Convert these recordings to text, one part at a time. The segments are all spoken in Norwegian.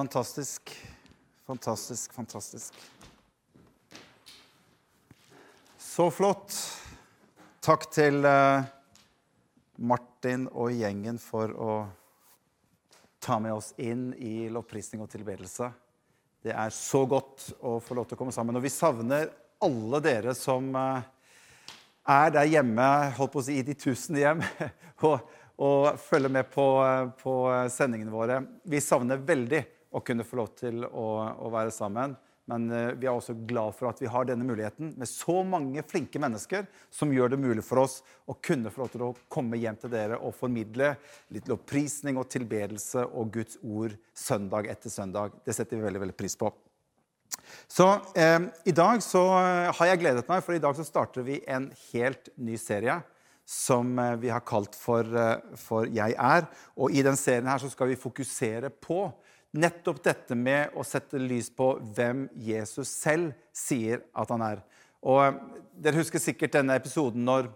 Fantastisk, fantastisk, fantastisk. Så flott. Takk til eh, Martin og gjengen for å ta med oss inn i lovprisning og tilbedelse. Det er så godt å få lov til å komme sammen. Og vi savner alle dere som eh, er der hjemme, holdt på å si i de tusen hjem, og, og følger med på, eh, på sendingene våre. Vi savner veldig å kunne få lov til å, å være sammen. Men eh, vi er også glad for at vi har denne muligheten med så mange flinke mennesker som gjør det mulig for oss å kunne få lov til å komme hjem til dere og formidle litt lovprisning og tilbedelse og Guds ord søndag etter søndag. Det setter vi veldig, veldig pris på. Så eh, I dag så har jeg gledet meg, for i dag så starter vi en helt ny serie som eh, vi har kalt for, eh, for 'Jeg er'. Og I den serien her så skal vi fokusere på nettopp dette med å sette lys på hvem Jesus selv sier at han er. Og eh, Dere husker sikkert denne episoden når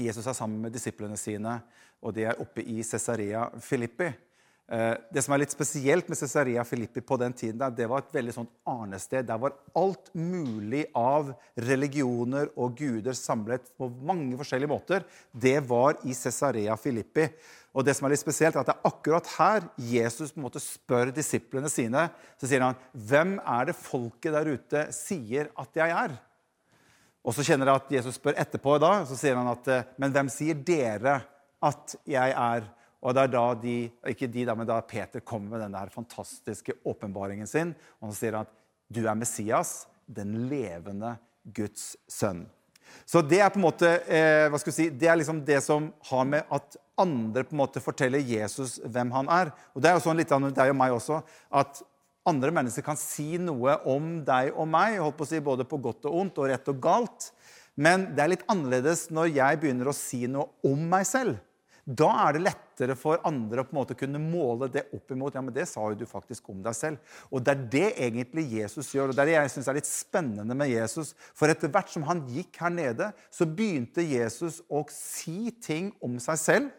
Jesus er sammen med disiplene sine, og de er oppe i Cesarea Filippi. Eh, det som er litt spesielt med Cesarea Filippi på den tiden, det var et veldig sånt arnested. Der var alt mulig av religioner og guder samlet på mange forskjellige måter. Det var i Cesarea Filippi. Og det som er litt spesielt, er at det er akkurat her Jesus på en måte spør disiplene sine. Så sier han, 'Hvem er det folket der ute sier at jeg er?' Og så kjenner jeg at Jesus spør etterpå, da, så sier han at 'Men hvem sier dere at jeg er?' Og det er da de, ikke de da, men da Peter kommer med denne fantastiske åpenbaringen sin. Og så sier han at 'Du er Messias, den levende Guds sønn'. Så det er på en måte, eh, hva skal si, det er liksom det som har med at andre på en måte forteller Jesus hvem han er. Og Det er jo sånn litt av deg og meg også, at andre mennesker kan si noe om deg og meg, holdt på å si både på godt og ondt og rett og galt. Men det er litt annerledes når jeg begynner å si noe om meg selv. Da er det lettere for andre å på en måte kunne måle det opp imot ja, men det sa jo du faktisk om deg selv. Og Det er det egentlig Jesus gjør. og Det er det jeg synes er litt spennende med Jesus. For etter hvert som han gikk her nede, så begynte Jesus å si ting om seg selv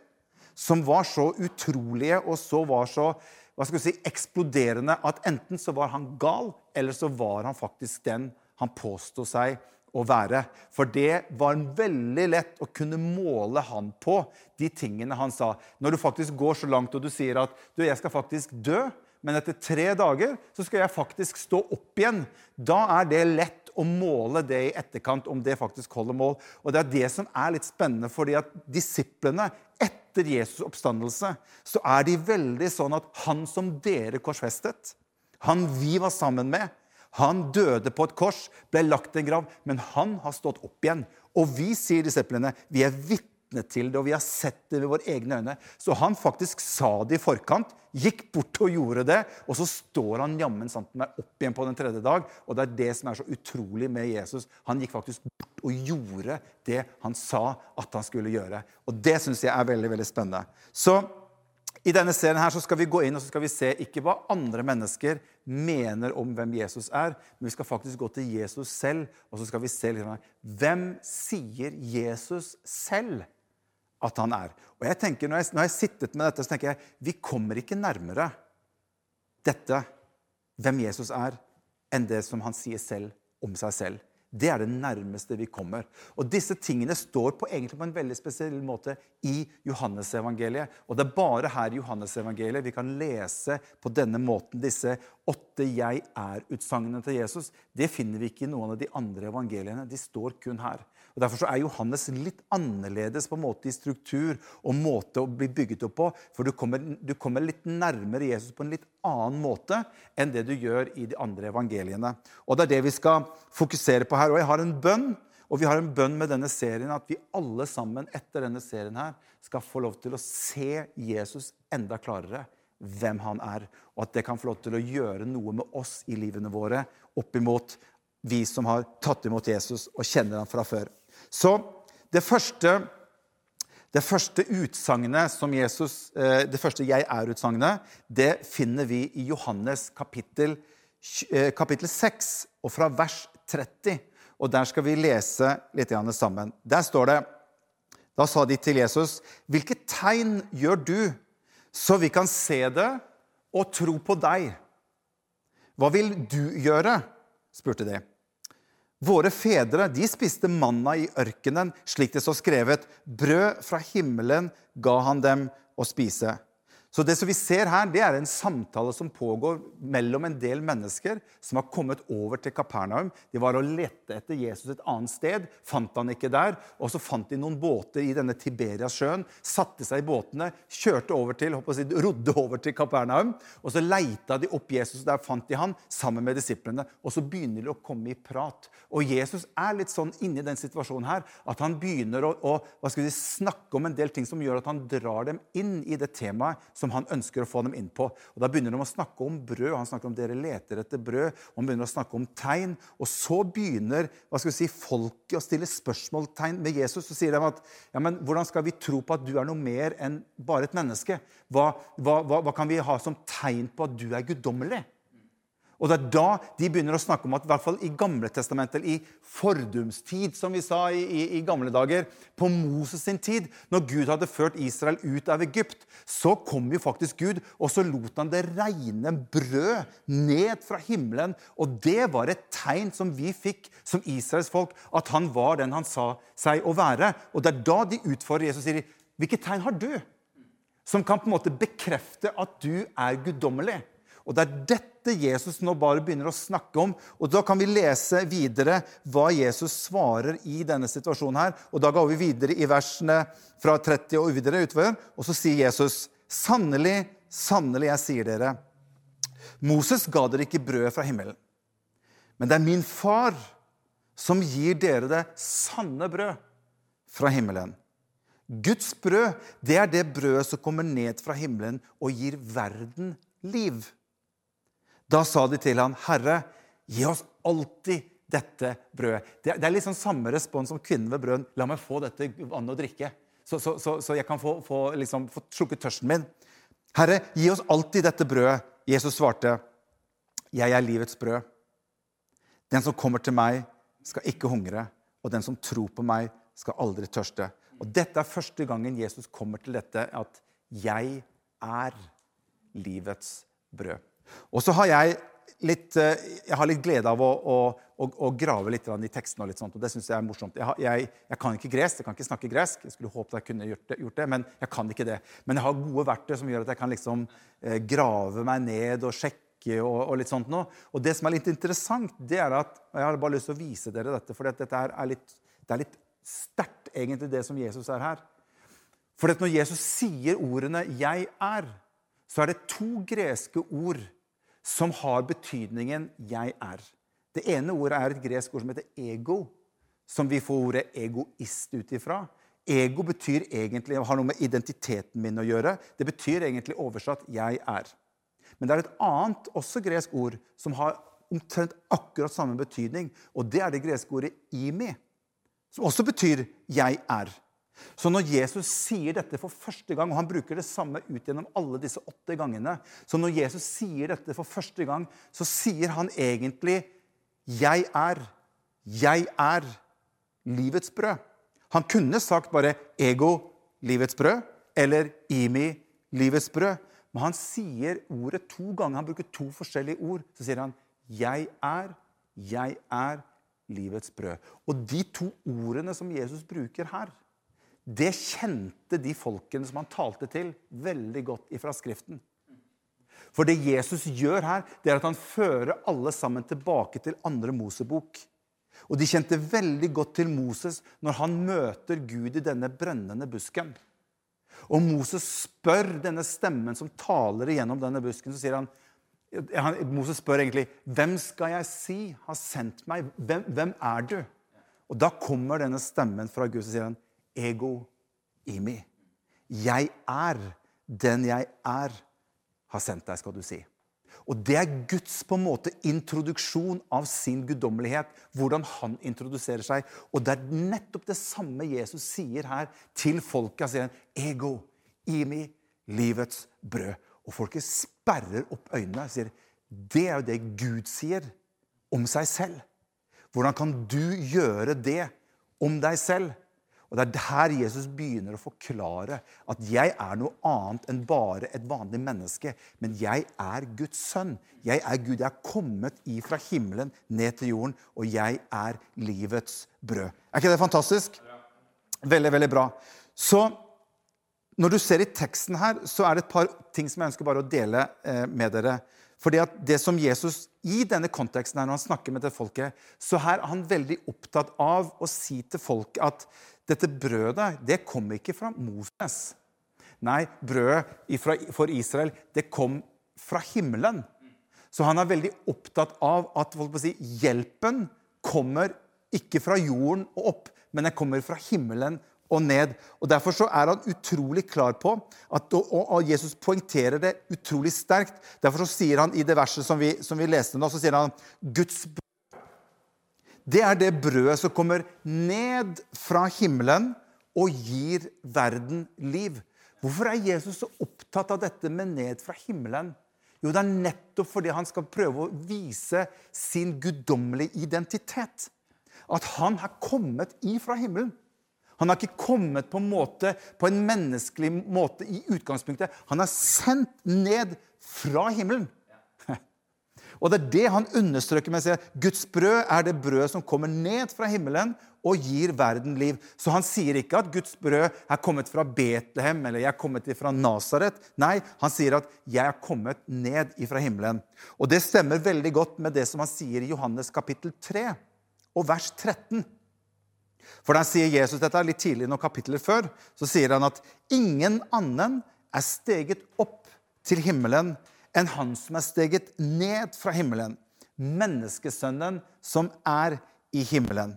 som var så utrolige og så var så hva skal si, eksploderende at enten så var han gal, eller så var han faktisk den han påsto seg å være. For det var veldig lett å kunne måle han på de tingene han sa. Når du faktisk går så langt og du sier at du, jeg skal faktisk dø, men etter tre dager så skal jeg faktisk stå opp igjen. Da er det lett å måle det i etterkant, om det faktisk holder mål. Og Det er det som er litt spennende, fordi at disiplene etter Jesus' oppstandelse så er de veldig sånn at han som dere korsfestet, han vi var sammen med, han døde på et kors, ble lagt i en grav, men han har stått opp igjen. Og vi, sier disiplene, vi er vitne til det, og vi har sett det ved våre egne øyne. Så han faktisk sa det i forkant, gikk bort og gjorde det, og så står han jammen sant meg opp igjen på den tredje dag. Og det er det som er så utrolig med Jesus. Han gikk faktisk bort og gjorde det han sa at han skulle gjøre. Og det syns jeg er veldig, veldig spennende. Så i denne serien her så skal vi gå inn og så skal vi se ikke hva andre mennesker mener om hvem Jesus er, men vi skal faktisk gå til Jesus selv, og så skal vi se hvem sier Jesus selv at han er. Og jeg tenker, Når jeg, når jeg sittet med dette, så tenker jeg vi kommer ikke nærmere dette, hvem Jesus er, enn det som han sier selv om seg selv. Det er det nærmeste vi kommer. Og Disse tingene står på, egentlig på en veldig spesiell måte i Johannesevangeliet. Og det er bare her i Johannesevangeliet vi kan lese på denne måten disse åtte 'jeg er'-utsagnene til Jesus. Det finner vi ikke i noen av de andre evangeliene. De står kun her. Og Derfor så er Johannes litt annerledes på en måte i struktur og måte å bli bygget opp på. For du kommer, du kommer, litt nærmere Jesus på en litt annen måte enn det du gjør i de andre evangeliene. Og Det er det vi skal fokusere på her. Og jeg har en bønn, og vi har en bønn med denne serien at vi alle sammen etter denne serien her skal få lov til å se Jesus enda klarere hvem han er, og at det kan få lov til å gjøre noe med oss i livene våre opp imot vi som har tatt imot Jesus og kjenner ham fra før. Så det første, det første utsagnet som Jesus, eh, det første 'jeg er'-utsagnet, det finner vi i Johannes kapittel, eh, kapittel 6, og fra vers 30. Og Der skal vi lese litt sammen. Der står det Da sa de til Jesus, 'Hvilke tegn gjør du, så vi kan se det og tro på deg?' Hva vil du gjøre? spurte de. Våre fedre de spiste manna i ørkenen, slik det står skrevet. Brød fra himmelen ga han dem å spise. Så det som vi ser her, det er en samtale som pågår mellom en del mennesker som har kommet over til Kapernaum. De var og lette etter Jesus et annet sted, fant han ikke der. Og så fant de noen båter i denne Tiberiasjøen, satte seg i båtene, kjørte over til, si, rodde over til Kapernaum. Og så leita de opp Jesus, der fant de han sammen med disiplene. Og så begynner de å komme i prat. Og Jesus er litt sånn inni den situasjonen her at han begynner å, å si, snakke om en del ting som gjør at han drar dem inn i det temaet som han ønsker å få dem inn på. Og Da begynner de å snakke om brød, han snakker om dere leter etter brød. og Han begynner å snakke om tegn. Og så begynner hva skal vi si, folket å stille spørsmålstegn med Jesus. Så sier de at ja, men hvordan skal vi tro på at du er noe mer enn bare et menneske? Hva, hva, hva, hva kan vi ha som tegn på at du er guddommelig? Og Det er da de begynner å snakke om at i hvert fall i gamle testamentet, i fordumstid, som vi sa i, i, i, gamle dager, på Moses sin tid, når Gud hadde ført Israel ut av Egypt, så kom jo faktisk Gud, og så lot han det regne brød ned fra himmelen. Og det var et tegn som vi fikk som Israels folk, at han var den han sa seg å være. Og det er da de utfordrer Jesus og sier hvilket tegn har du? Som kan på en måte bekrefte at du er guddommelig. Og Det er dette Jesus nå bare begynner å snakke om. og Da kan vi lese videre hva Jesus svarer i denne situasjonen. her. Og Da går vi videre i versene fra 30 og videre utover. Og så sier Jesus, sannelig, sannelig, jeg sier dere, Moses ga dere ikke brød fra himmelen. Men det er min far som gir dere det sanne brød fra himmelen. Guds brød, det er det brødet som kommer ned fra himmelen og gir verden liv. Da sa de til ham, 'Herre, gi oss alltid dette brødet.' Det, er sånn samme respons som kvinnen ved brøden. 'La meg få dette vannet å drikke, så, så, så, så jeg kan få, få, liksom, få slukket tørsten min.' 'Herre, gi oss alltid dette brødet.' Jesus svarte, 'Jeg er livets brød.' 'Den som kommer til meg, skal ikke hungre, og den som tror på meg, skal aldri tørste.' Og Dette er første gangen Jesus kommer til dette at 'jeg er livets brød'. Og så har jeg litt, eh, jeg har litt glede av å, å, å, å grave litt i tekstene. og litt sånt, og Det syns jeg er morsomt. Jeg, jeg, jeg, kan ikke gresk, jeg kan ikke snakke gresk. Jeg skulle håpet jeg kunne gjort det, gjort det, men jeg kan ikke det. Men jeg har gode verktøy som gjør at jeg kan liksom eh, grave meg ned og sjekke. Og, og, litt sånt nå. Og det som er litt interessant, det er at og Jeg har bare lyst til å vise dere dette, for dette er, litt, det er litt sterkt, egentlig, det som Jesus er her. For når Jesus sier ordene 'jeg er', så er det to greske ord som har betydningen 'jeg er'. Det ene ordet er et gresk ord som heter ego, som vi får ordet egoist ut ifra. Ego betyr egentlig, har noe med identiteten min å gjøre. Det betyr egentlig oversatt 'jeg er'. Men det er et annet, også gresk ord, som har omtrent akkurat samme betydning. Og det er det greske ordet 'imi', som også betyr 'jeg er'. Så når Jesus sier dette for første gang, og han bruker det samme ut gjennom alle disse åtte gangene Så når Jesus sier dette for første gang, så sier han egentlig 'Jeg er. Jeg er livets brød'. Han kunne sagt bare 'ego, livets brød', eller 'imi, livets brød'. Men han sier ordet to ganger. Han bruker to forskjellige ord. Så sier han 'Jeg er. Jeg er livets brød'. Og de to ordene som Jesus bruker her, det kjente de folkene som han talte til, veldig godt ifra Skriften. For det Jesus gjør her, det er at han fører alle sammen tilbake til andre Mosebok. Og de kjente veldig godt til Moses når han møter Gud i denne brennende busken. Og Moses spør denne stemmen som taler igjennom denne busken. så sier han, Moses spør egentlig, 'Hvem skal jeg si har sendt meg? Hvem, hvem er du?' Og Da kommer denne stemmen fra Gud, og sier han, ego imi. Jeg er den jeg er, har sendt deg, skal du si. Og Det er Guds på en måte introduksjon av sin guddommelighet. Hvordan han introduserer seg. Og det er nettopp det samme Jesus sier her til folket. Han sier ego, imi, livets brød. Og folket sperrer opp øynene og sier det er jo det Gud sier om seg selv. Hvordan kan du gjøre det om deg selv? Og Det er der Jesus begynner å forklare at jeg er noe annet enn bare et vanlig menneske. Men jeg er Guds sønn. Jeg er Gud. Jeg er kommet ifra himmelen ned til jorden, og jeg er livets brød. Er ikke det fantastisk? Veldig, veldig bra. Så når du ser i teksten her, så er det et par ting som jeg ønsker bare å dele eh, med dere. Fordi at det som Jesus i denne konteksten her, når han snakker med det folket, så her er han veldig opptatt av å si til folket at dette brødet det kom ikke fra Moses. Nei, brødet for Israel det kom fra himmelen. Så han er veldig opptatt av at si, hjelpen kommer ikke fra jorden og opp, men den kommer fra himmelen og ned. Og Derfor så er han utrolig klar på at, og, Jesus poengterer det utrolig sterkt. Derfor så sier han i det verset som vi, som vi leste nå, så sier han Guds brød det er det brødet som kommer ned fra himmelen og gir verden liv. Hvorfor er Jesus så opptatt av dette med ned fra himmelen? Jo, det er nettopp fordi han skal prøve å vise sin guddommelige identitet. At han har kommet ifra himmelen. Han har ikke kommet på en, måte, på en menneskelig måte i utgangspunktet. Han er sendt ned fra himmelen. Og det er det han understreker med å si Guds brød er det brød som kommer ned fra himmelen og gir verden liv. Så han sier ikke at Guds brød er kommet fra Betlehem eller jeg er kommet fra Nasaret. Nei, han sier at jeg er kommet ned fra himmelen. Og det stemmer veldig godt med det som han sier i Johannes kapittel 3 og vers 13. For der sier Jesus dette litt tidlig noen kapitler før. Så sier han at ingen annen er steget opp til himmelen enn han som er steget ned fra himmelen, menneskesønnen som er i himmelen.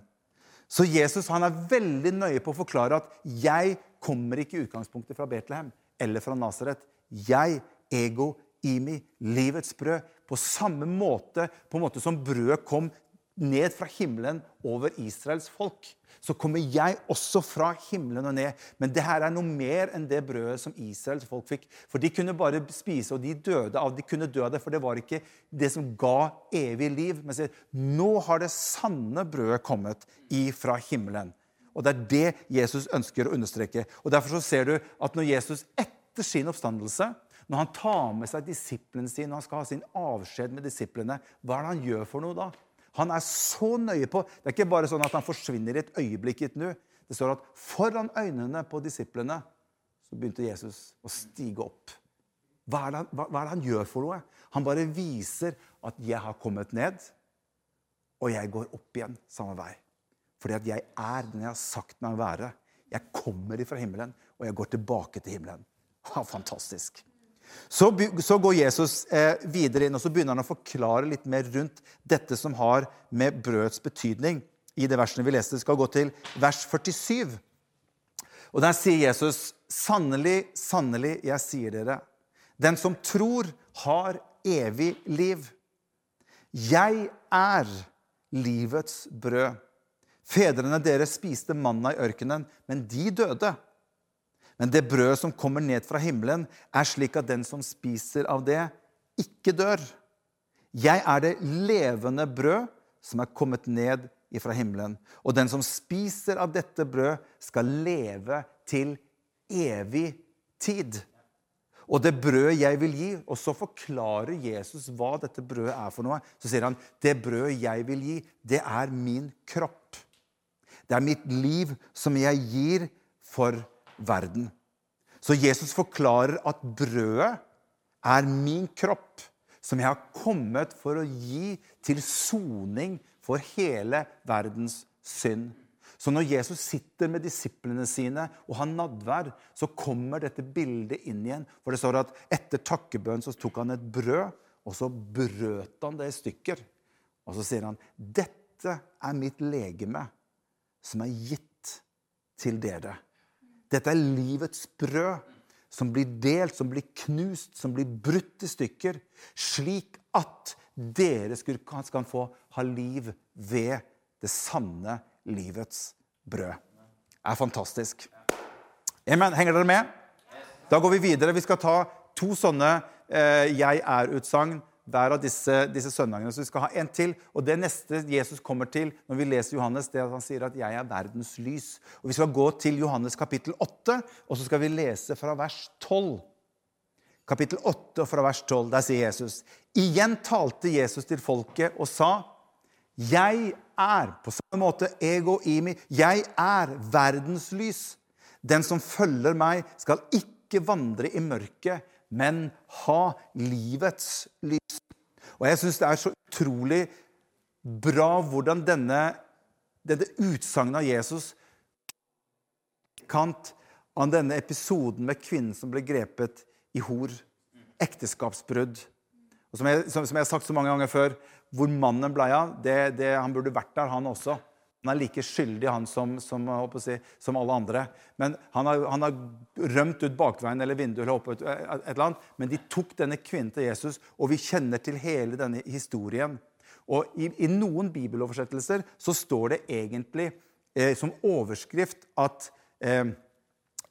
Så Jesus han er veldig nøye på å forklare at 'jeg kommer ikke i utgangspunktet fra Betlehem eller fra Nasaret'. Jeg, ego, imi, livets brød. På samme måte, på en måte som brødet kom ned fra himmelen over Israels folk så kommer jeg også fra himmelen og ned. Men det her er noe mer enn det brødet som Israels folk fikk. For de kunne bare spise, og de døde av De kunne dø av det, for det var ikke det som ga evig liv. Men sier, nå har det sanne brødet kommet ifra himmelen. Og det er det Jesus ønsker å understreke. Og Derfor så ser du at når Jesus etter sin oppstandelse når han tar med seg disiplene sine, når han skal ha sin avskjed med disiplene, hva er det han gjør for noe da? Han er så nøye på Det er ikke bare sånn at han forsvinner i et øyeblikk i et nu. Det står at foran øynene på disiplene så begynte Jesus å stige opp. Hva er, det, hva, hva er, det, han gjør for noe? Han bare viser at 'jeg har kommet ned', og jeg går opp igjen samme vei. Fordi at jeg er den jeg har sagt meg å være. Jeg kommer ifra himmelen, og jeg går tilbake til himmelen. Fantastisk. Så, så, går Jesus eh, videre inn og så begynner han å forklare litt mer rundt dette som har med brødets betydning. I det versene vi leste, skal gå til vers 47. Og Der sier Jesus, 'Sannelig, sannelig, jeg sier dere:" Den som tror, har evig liv. Jeg er livets brød. Fedrene deres spiste manna i ørkenen, men de døde. Men det brødet som kommer ned fra himmelen, er slik at den som spiser av det, ikke dør. Jeg er det levende brød som er kommet ned fra himmelen. Og den som spiser av dette brød, skal leve til evig tid. Og det brødet jeg vil gi Og så forklarer Jesus hva dette brødet er for noe. Så sier han det brødet jeg vil gi, det er min kropp. Det er mitt liv som jeg gir for verden. Så Jesus forklarer at brødet er min kropp, som jeg har kommet for å gi til soning for hele verdens synd. Så når Jesus sitter med disiplene sine og har nadvær, så kommer dette bildet inn igjen. For det står at etter takkebønn så tok han et brød, og så brøt han det i stykker. Og så sier han, 'Dette er mitt legeme, som er gitt til dere.' Dette er livets brød som blir delt, som blir knust, som blir brutt i stykker, slik at dere skal få ha liv ved det sanne livets brød. Det er fantastisk. Amen. Henger dere med? Da går vi videre. Vi skal ta to sånne eh, 'jeg er'-utsagn hver av disse, disse søndagene. Så vi skal ha en til. Og det neste Jesus kommer til når vi leser Johannes, det er at han sier at 'jeg er verdens lys'. Og Vi skal gå til Johannes kapittel 8, og så skal vi lese fra vers 12. Kapittel 8 fra vers 12. Der sier Jesus Igjen talte Jesus til folket og sa, 'Jeg er På samme måte ego imi. Jeg er verdens lys. Den som følger meg, skal ikke vandre i mørket, men ha livets lys. Og jeg syns det er så utrolig bra hvordan denne, dette utsagnet av Jesus kant av denne episoden med kvinnen som ble grepet i hor. Ekteskapsbrudd. Og som jeg, som, som jeg har sagt så mange ganger før, hvor mannen ble av, det, det, han burde vært der, han også. Han er like skyldig han som, som, si, som alle andre. Men han har, han har, rømt ut bakveien eller vinduet eller opp et, et, eller annet. Men de tok denne kvinnen til Jesus, og vi kjenner til hele denne historien. Og i, i noen bibeloversettelser så står det egentlig eh, som overskrift at eh,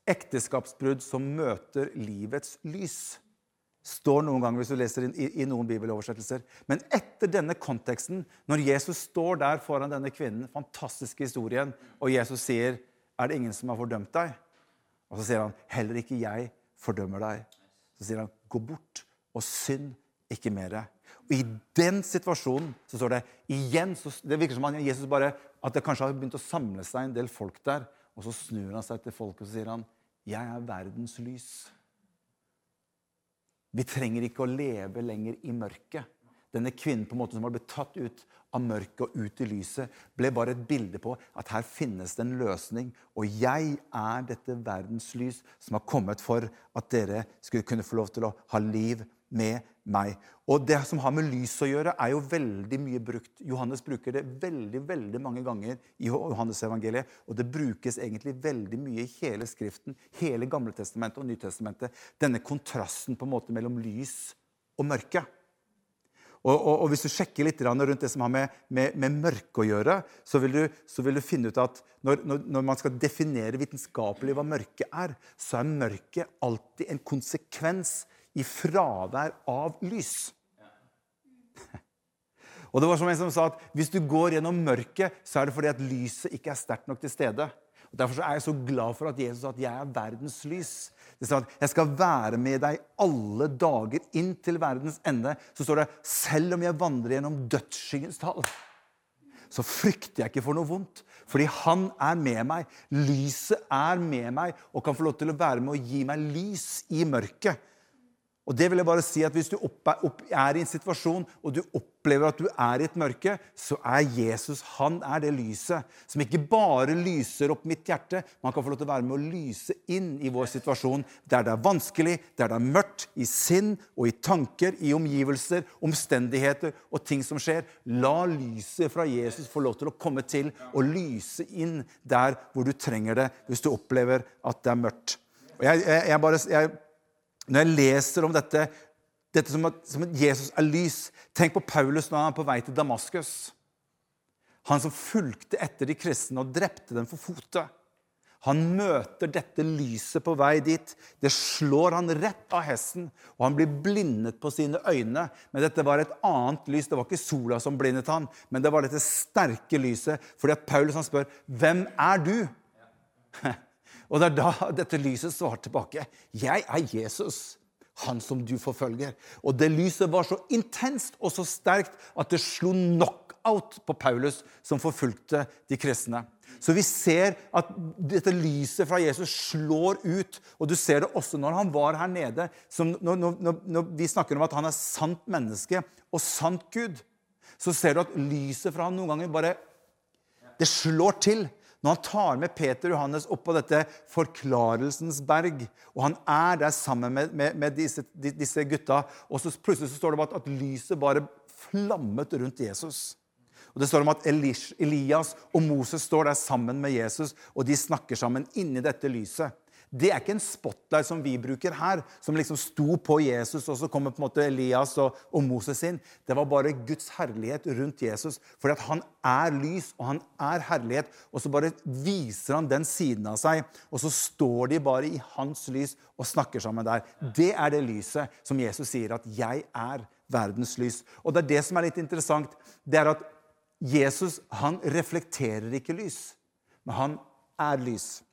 ekteskapsbrudd som møter livets lys står noen ganger hvis du leser i, i, noen bibeloversettelser. Men etter denne konteksten, når Jesus står der foran denne kvinnen, fantastiske historien, og Jesus sier, 'Er det ingen som har fordømt deg?' Og så sier han, 'Heller ikke jeg fordømmer deg.' Så sier han, 'Gå bort og synd ikke mer'. Og I den situasjonen så står det igjen så, Det virker som han, Jesus bare, at det kanskje har begynt å samle seg en del folk der. Og så snur han seg til folket og så sier han, 'Jeg er verdens lys'. Vi trenger ikke å leve lenger i mørket. Denne kvinnen på en måte som har blitt tatt ut av mørket og ut i lyset, ble bare et bilde på at her finnes det en løsning. Og jeg er dette verdens lys som har kommet for at dere skulle kunne få lov til å ha liv med meg. Og det som har med lys å gjøre, er jo veldig mye brukt. Johannes bruker det veldig veldig mange ganger i Johannes evangeliet, Og det brukes egentlig veldig mye i hele Skriften, hele Gamle testamentet og Nytestamentet. Denne kontrasten på en måte mellom lys og mørke. Og, og, og Hvis du sjekker litt rundt det som har med, med, med mørke å gjøre, så vil, du, så vil, du, finne ut at når, når, når, man skal definere vitenskapelig hva mørke er, så er mørke alltid en konsekvens i fravær av lys. Og det var som en som sa at Hvis du går gjennom mørket, så er det fordi at lyset ikke er sterkt nok til stede. Og Derfor er jeg så glad for at Jesus sa at jeg er verdens lys. Det står at jeg skal være med deg alle dager inn til verdens ende. Så står det selv om jeg vandrer gjennom dødsskyggens tall, så frykter jeg ikke for noe vondt. Fordi han er med meg. Lyset er med meg og kan få lov til å være med og gi meg lys i mørket. Og det vil jeg bare si at Hvis du er i en situasjon og du opplever at du er i et mørke, så er Jesus han er det lyset som ikke bare lyser opp mitt hjerte, men han kan få lov til å være med å lyse inn i vår situasjon der det er vanskelig, der det er mørkt i sinn og i tanker, i omgivelser, omstendigheter og ting som skjer. La lyset fra Jesus få lov til å komme til og lyse inn der hvor du trenger det, hvis du opplever at det er mørkt. Og jeg, jeg, jeg bare... Jeg, når jeg leser om dette, dette som, at, som at Jesus er lys Tenk på Paulus når han er på vei til Damaskus. Han som fulgte etter de kristne og drepte dem for fotet. Han møter dette lyset på vei dit. Det slår han rett av hesten, og han blir blindet på sine øyne. Men dette var et annet lys. Det var ikke sola som blindet han, men det var dette sterke lyset. Fordi at Paulus han spør, 'Hvem er du?' Og det er da dette lyset svarer tilbake. Jeg er Jesus, han som du forfølger. Og det lyset var så intenst og så sterkt at det slo knockout på Paulus, som forfulgte de kristne. Så vi ser at dette lyset fra Jesus slår ut. Og du ser det også når han var her nede. Når, når, når, vi snakker om at han er sant menneske og sant Gud, så ser du at lyset fra han noen ganger bare Det slår til. Når han tar med Peter og Johannes opp på dette forklarelsens berg, og han er der sammen med, med, med disse, disse, gutta, og så plutselig så står det at, at lyset bare flammet rundt Jesus. Og Det står om at Elias og Moses står der sammen med Jesus, og de snakker sammen inni dette lyset. Det er ikke en spotlight som vi bruker her, som liksom sto på Jesus, og så kommer på en måte Elias og, og Moses inn. Det var bare Guds herlighet rundt Jesus. Fordi at han er lys, og han er herlighet. Og så bare viser han den siden av seg, og så står de bare i hans lys og snakker sammen der. Det er det lyset som Jesus sier at 'jeg er verdens lys. Og det er det som er litt interessant. Det er at Jesus han reflekterer ikke lys, men han er lys.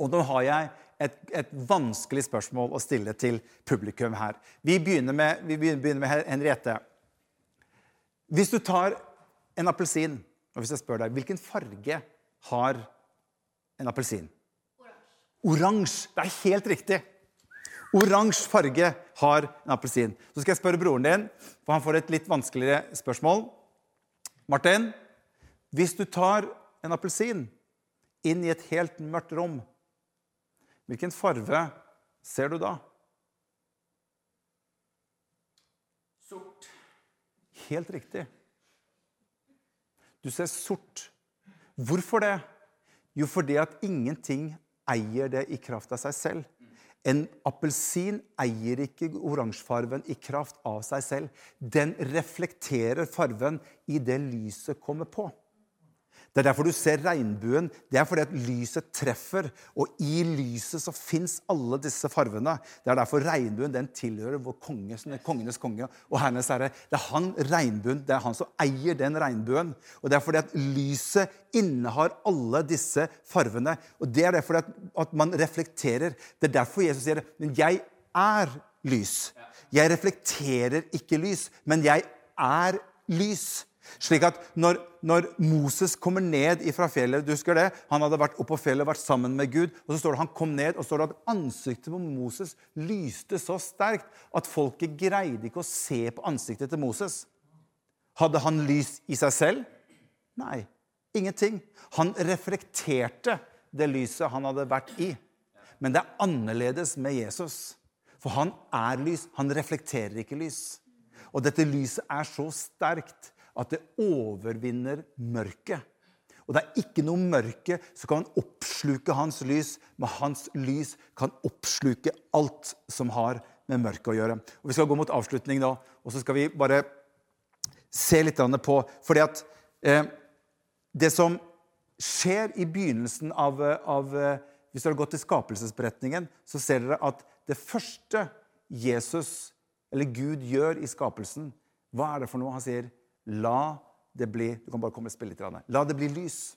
Og nå har jeg et, et, vanskelig spørsmål å stille til publikum her. Vi begynner med, vi begynner med Henriette. Hvis du tar en appelsin, og hvis jeg spør deg hvilken farge har en appelsin? Oransje. Det er helt riktig. Oransje farge har en appelsin. Så skal jeg spørre broren din, for han får et litt vanskeligere spørsmål. Martin, hvis du tar en appelsin inn i et helt mørkt rom, hvilken farve ser du da? Sort. Helt riktig. Du ser sort. Hvorfor det? Jo, fordi at ingenting eier det i kraft av seg selv. En appelsin eier ikke oransjefarven i kraft av seg selv. Den reflekterer farven i det lyset kommer på. Det er derfor du ser regnbuen. Det er fordi at lyset treffer. Og i lyset så fins alle disse farvene. Det er derfor regnbuen den tilhører vår konge, kongenes konge og herrenes herre. Det er han regnbuen, det er han som eier den regnbuen. Og det er fordi at lyset innehar alle disse farvene. Og det er derfor at, at man reflekterer. Det er derfor Jesus sier det. Men jeg er lys. Jeg reflekterer ikke lys, men jeg er lys. Slik at når, når, Moses kommer ned fra fjellet du husker det, Han hadde vært oppe på fjellet og vært sammen med Gud. og så står det Han kom ned, og så står det at ansiktet på Moses lyste så sterkt at folket greide ikke å se på ansiktet til Moses. Hadde han lys i seg selv? Nei. Ingenting. Han reflekterte det lyset han hadde vært i. Men det er annerledes med Jesus. For han er lys. Han reflekterer ikke lys. Og dette lyset er så sterkt at det overvinner mørket. Og det er ikke noe mørke som kan oppsluke hans lys, men hans lys kan oppsluke alt som har med mørket å gjøre. Og Vi skal gå mot avslutning nå, og så skal vi bare se litt på fordi at eh, det som skjer i begynnelsen av, av Hvis dere har gått til skapelsesberetningen, så ser dere at det første Jesus, eller Gud, gjør i skapelsen, hva er det for noe? Han sier La det bli Du kan bare komme og spille litt. La det bli lys.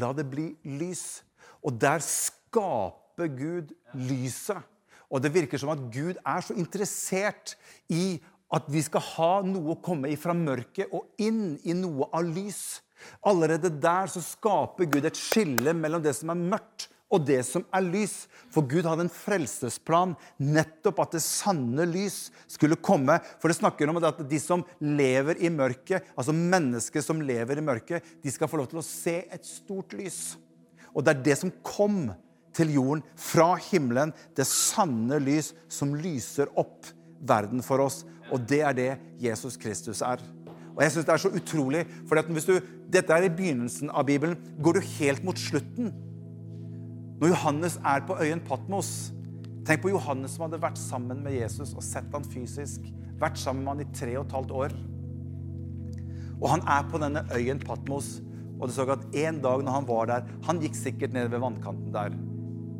La det bli lys. Og der skaper Gud lyset. Og det virker som at Gud er så interessert i at vi skal ha noe å komme fra mørket og inn i noe av lys. Allerede der så skaper Gud et skille mellom det som er mørkt, og det som er lys. For Gud hadde en frelsesplan, nettopp at det sanne lys skulle komme. For det snakker om at de som lever i mørket, altså mennesker som lever i mørket, de skal få lov til å se et stort lys. Og det er det som kom til jorden fra himmelen, det sanne lys som lyser opp verden for oss. Og det er det Jesus Kristus er. Og jeg synes det er så utrolig, for Dette er i begynnelsen av Bibelen. Går du helt mot slutten, når Johannes er på øyen Patmos Tenk på Johannes som hadde vært sammen med Jesus og sett han fysisk. Vært sammen med han i tre og et halvt år. Og han er på denne øyen Patmos. Og det så at en dag når han var der Han gikk sikkert ned ved vannkanten der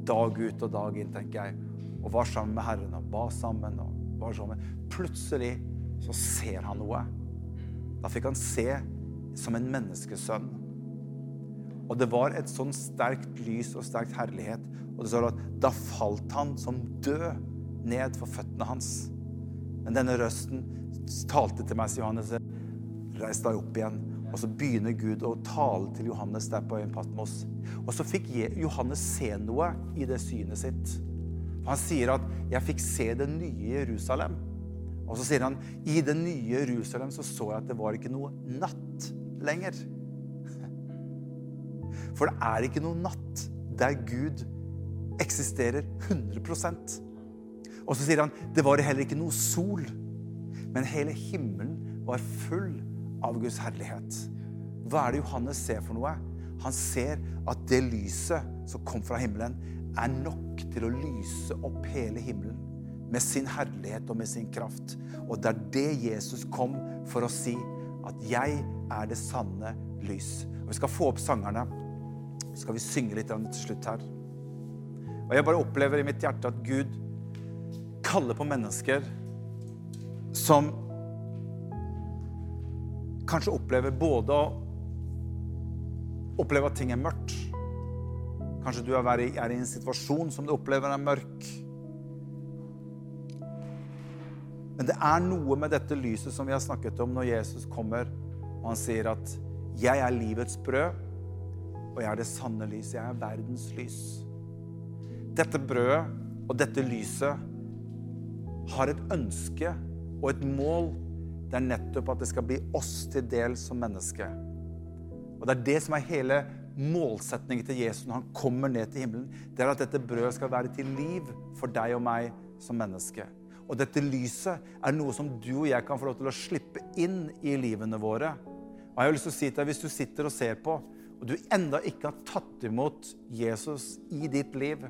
dag ut og dag inn, tenker jeg. Og var sammen med Herren og ba sammen. og var sammen. Plutselig så ser han noe. Da fikk han se som en menneskesønn. Og det var et sånn sterkt lys og sterkt herlighet. Og det står at da falt han som død ned for føttene hans. Men denne røsten talte til meg, sier Johannes. Reis deg opp igjen. Og så begynner Gud å tale til Johannes der på øyen Patmos. Og så fikk Johannes se noe i det synet sitt. Han sier at 'jeg fikk se det nye Jerusalem'. Og så sier han 'i det nye Jerusalem så så jeg at det var ikke noe natt lenger'. For det er ikke noen natt der Gud eksisterer 100% Og så sier han det var heller ikke noe sol, men hele himmelen var full av Guds herlighet. Hva er det Johannes ser for noe? Han ser at det lyset som kom fra himmelen, er nok til å lyse opp hele himmelen med sin herlighet og med sin kraft. Og det er det Jesus kom for å si, at 'jeg er det sanne lys'. Og Vi skal få opp sangerne skal vi synge litt til slutt her. Og jeg bare opplever i mitt hjerte at Gud kaller på mennesker som kanskje opplever både å oppleve at ting er mørkt. Kanskje du er i, er i en situasjon som du opplever er mørk. Men det er noe med dette lyset som vi har snakket om når Jesus kommer og han sier at 'Jeg er livets brød, og jeg er det sanne lys. Jeg er verdens lys'. Dette brødet og dette lyset har et ønske og et mål. Det er nettopp at det skal bli oss til del som menneske. Og det er det som er hele målsetningen til Jesus når han kommer ned til himmelen. Det er at dette brødet skal være til liv for deg og meg som menneske. Og dette lyset er noe som du og jeg kan få lov til å slippe inn i livene våre. Og jeg har lyst til å si til deg, Hvis du sitter og ser på, og du enda ikke har tatt imot Jesus i ditt liv,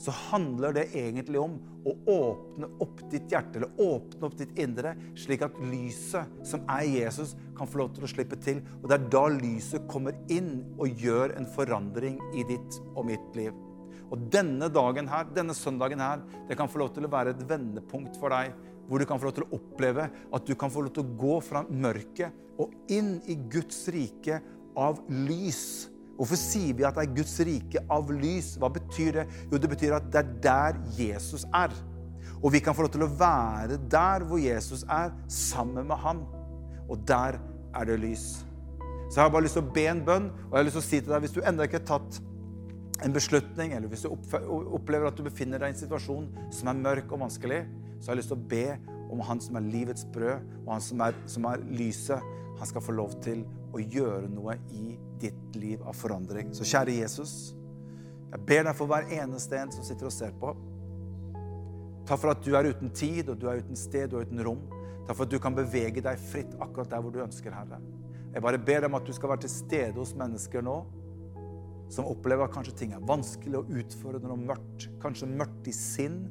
så handler det egentlig om å åpne opp ditt hjerte, eller åpne opp ditt indre, slik at lyset som er Jesus, kan få lov til å slippe til. Og det er da lyset kommer inn og gjør en forandring i ditt og mitt liv. Og denne dagen her, denne søndagen her, det kan få lov til å være et vendepunkt for deg. Hvor du kan få lov til å oppleve at du kan få lov til å gå fra mørket og inn i Guds rike av lys. Hvorfor sier vi at det er Guds rike av lys? Hva betyr det? Jo, det betyr at det er der Jesus er. Og vi kan få lov til å være der hvor Jesus er, sammen med han. Og der er det lys. Så jeg har bare lyst til å be en bønn, og jeg har lyst til å si til deg hvis du ennå ikke har tatt en beslutning, eller hvis du opplever at du befinner deg i en situasjon som er mørk og vanskelig, så har jeg lyst til å be om Han som er livets brød, og Han som er, som er lyset. Han skal få lov til å gjøre noe i ditt liv av forandring. Så kjære Jesus, jeg ber deg for hver eneste en som sitter og ser på. Takk for at du er uten tid, og du er uten sted og uten rom. Takk for at du kan bevege deg fritt akkurat der hvor du ønsker, Herre. Jeg bare ber deg om at du skal være til stede hos mennesker nå som opplever at kanskje ting er vanskelig og utfordrende og mørkt. Kanskje mørkt i sinn,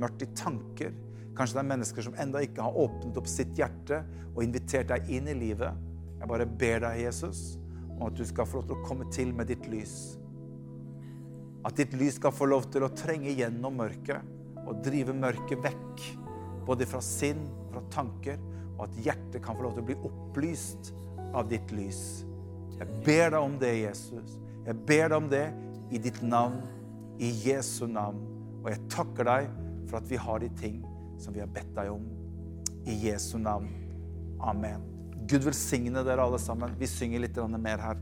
mørkt i tanker. Kanskje det er mennesker som ennå ikke har åpnet opp sitt hjerte og invitert deg inn i livet. Jeg bare ber deg, Jesus, om at du skal få lov til å komme til med ditt lys. At ditt lys skal få lov til å trenge gjennom mørket og drive mørket vekk. Både fra sinn, fra tanker, og at hjertet kan få lov til å bli opplyst av ditt lys. Jeg ber deg om det, Jesus. Jeg ber deg om det i ditt navn, i Jesu navn. Og jeg takker deg for at vi har de ting som vi har bedt deg om. I Jesu navn. Amen. Gud velsigne dere alle sammen. Vi synger litt mer her.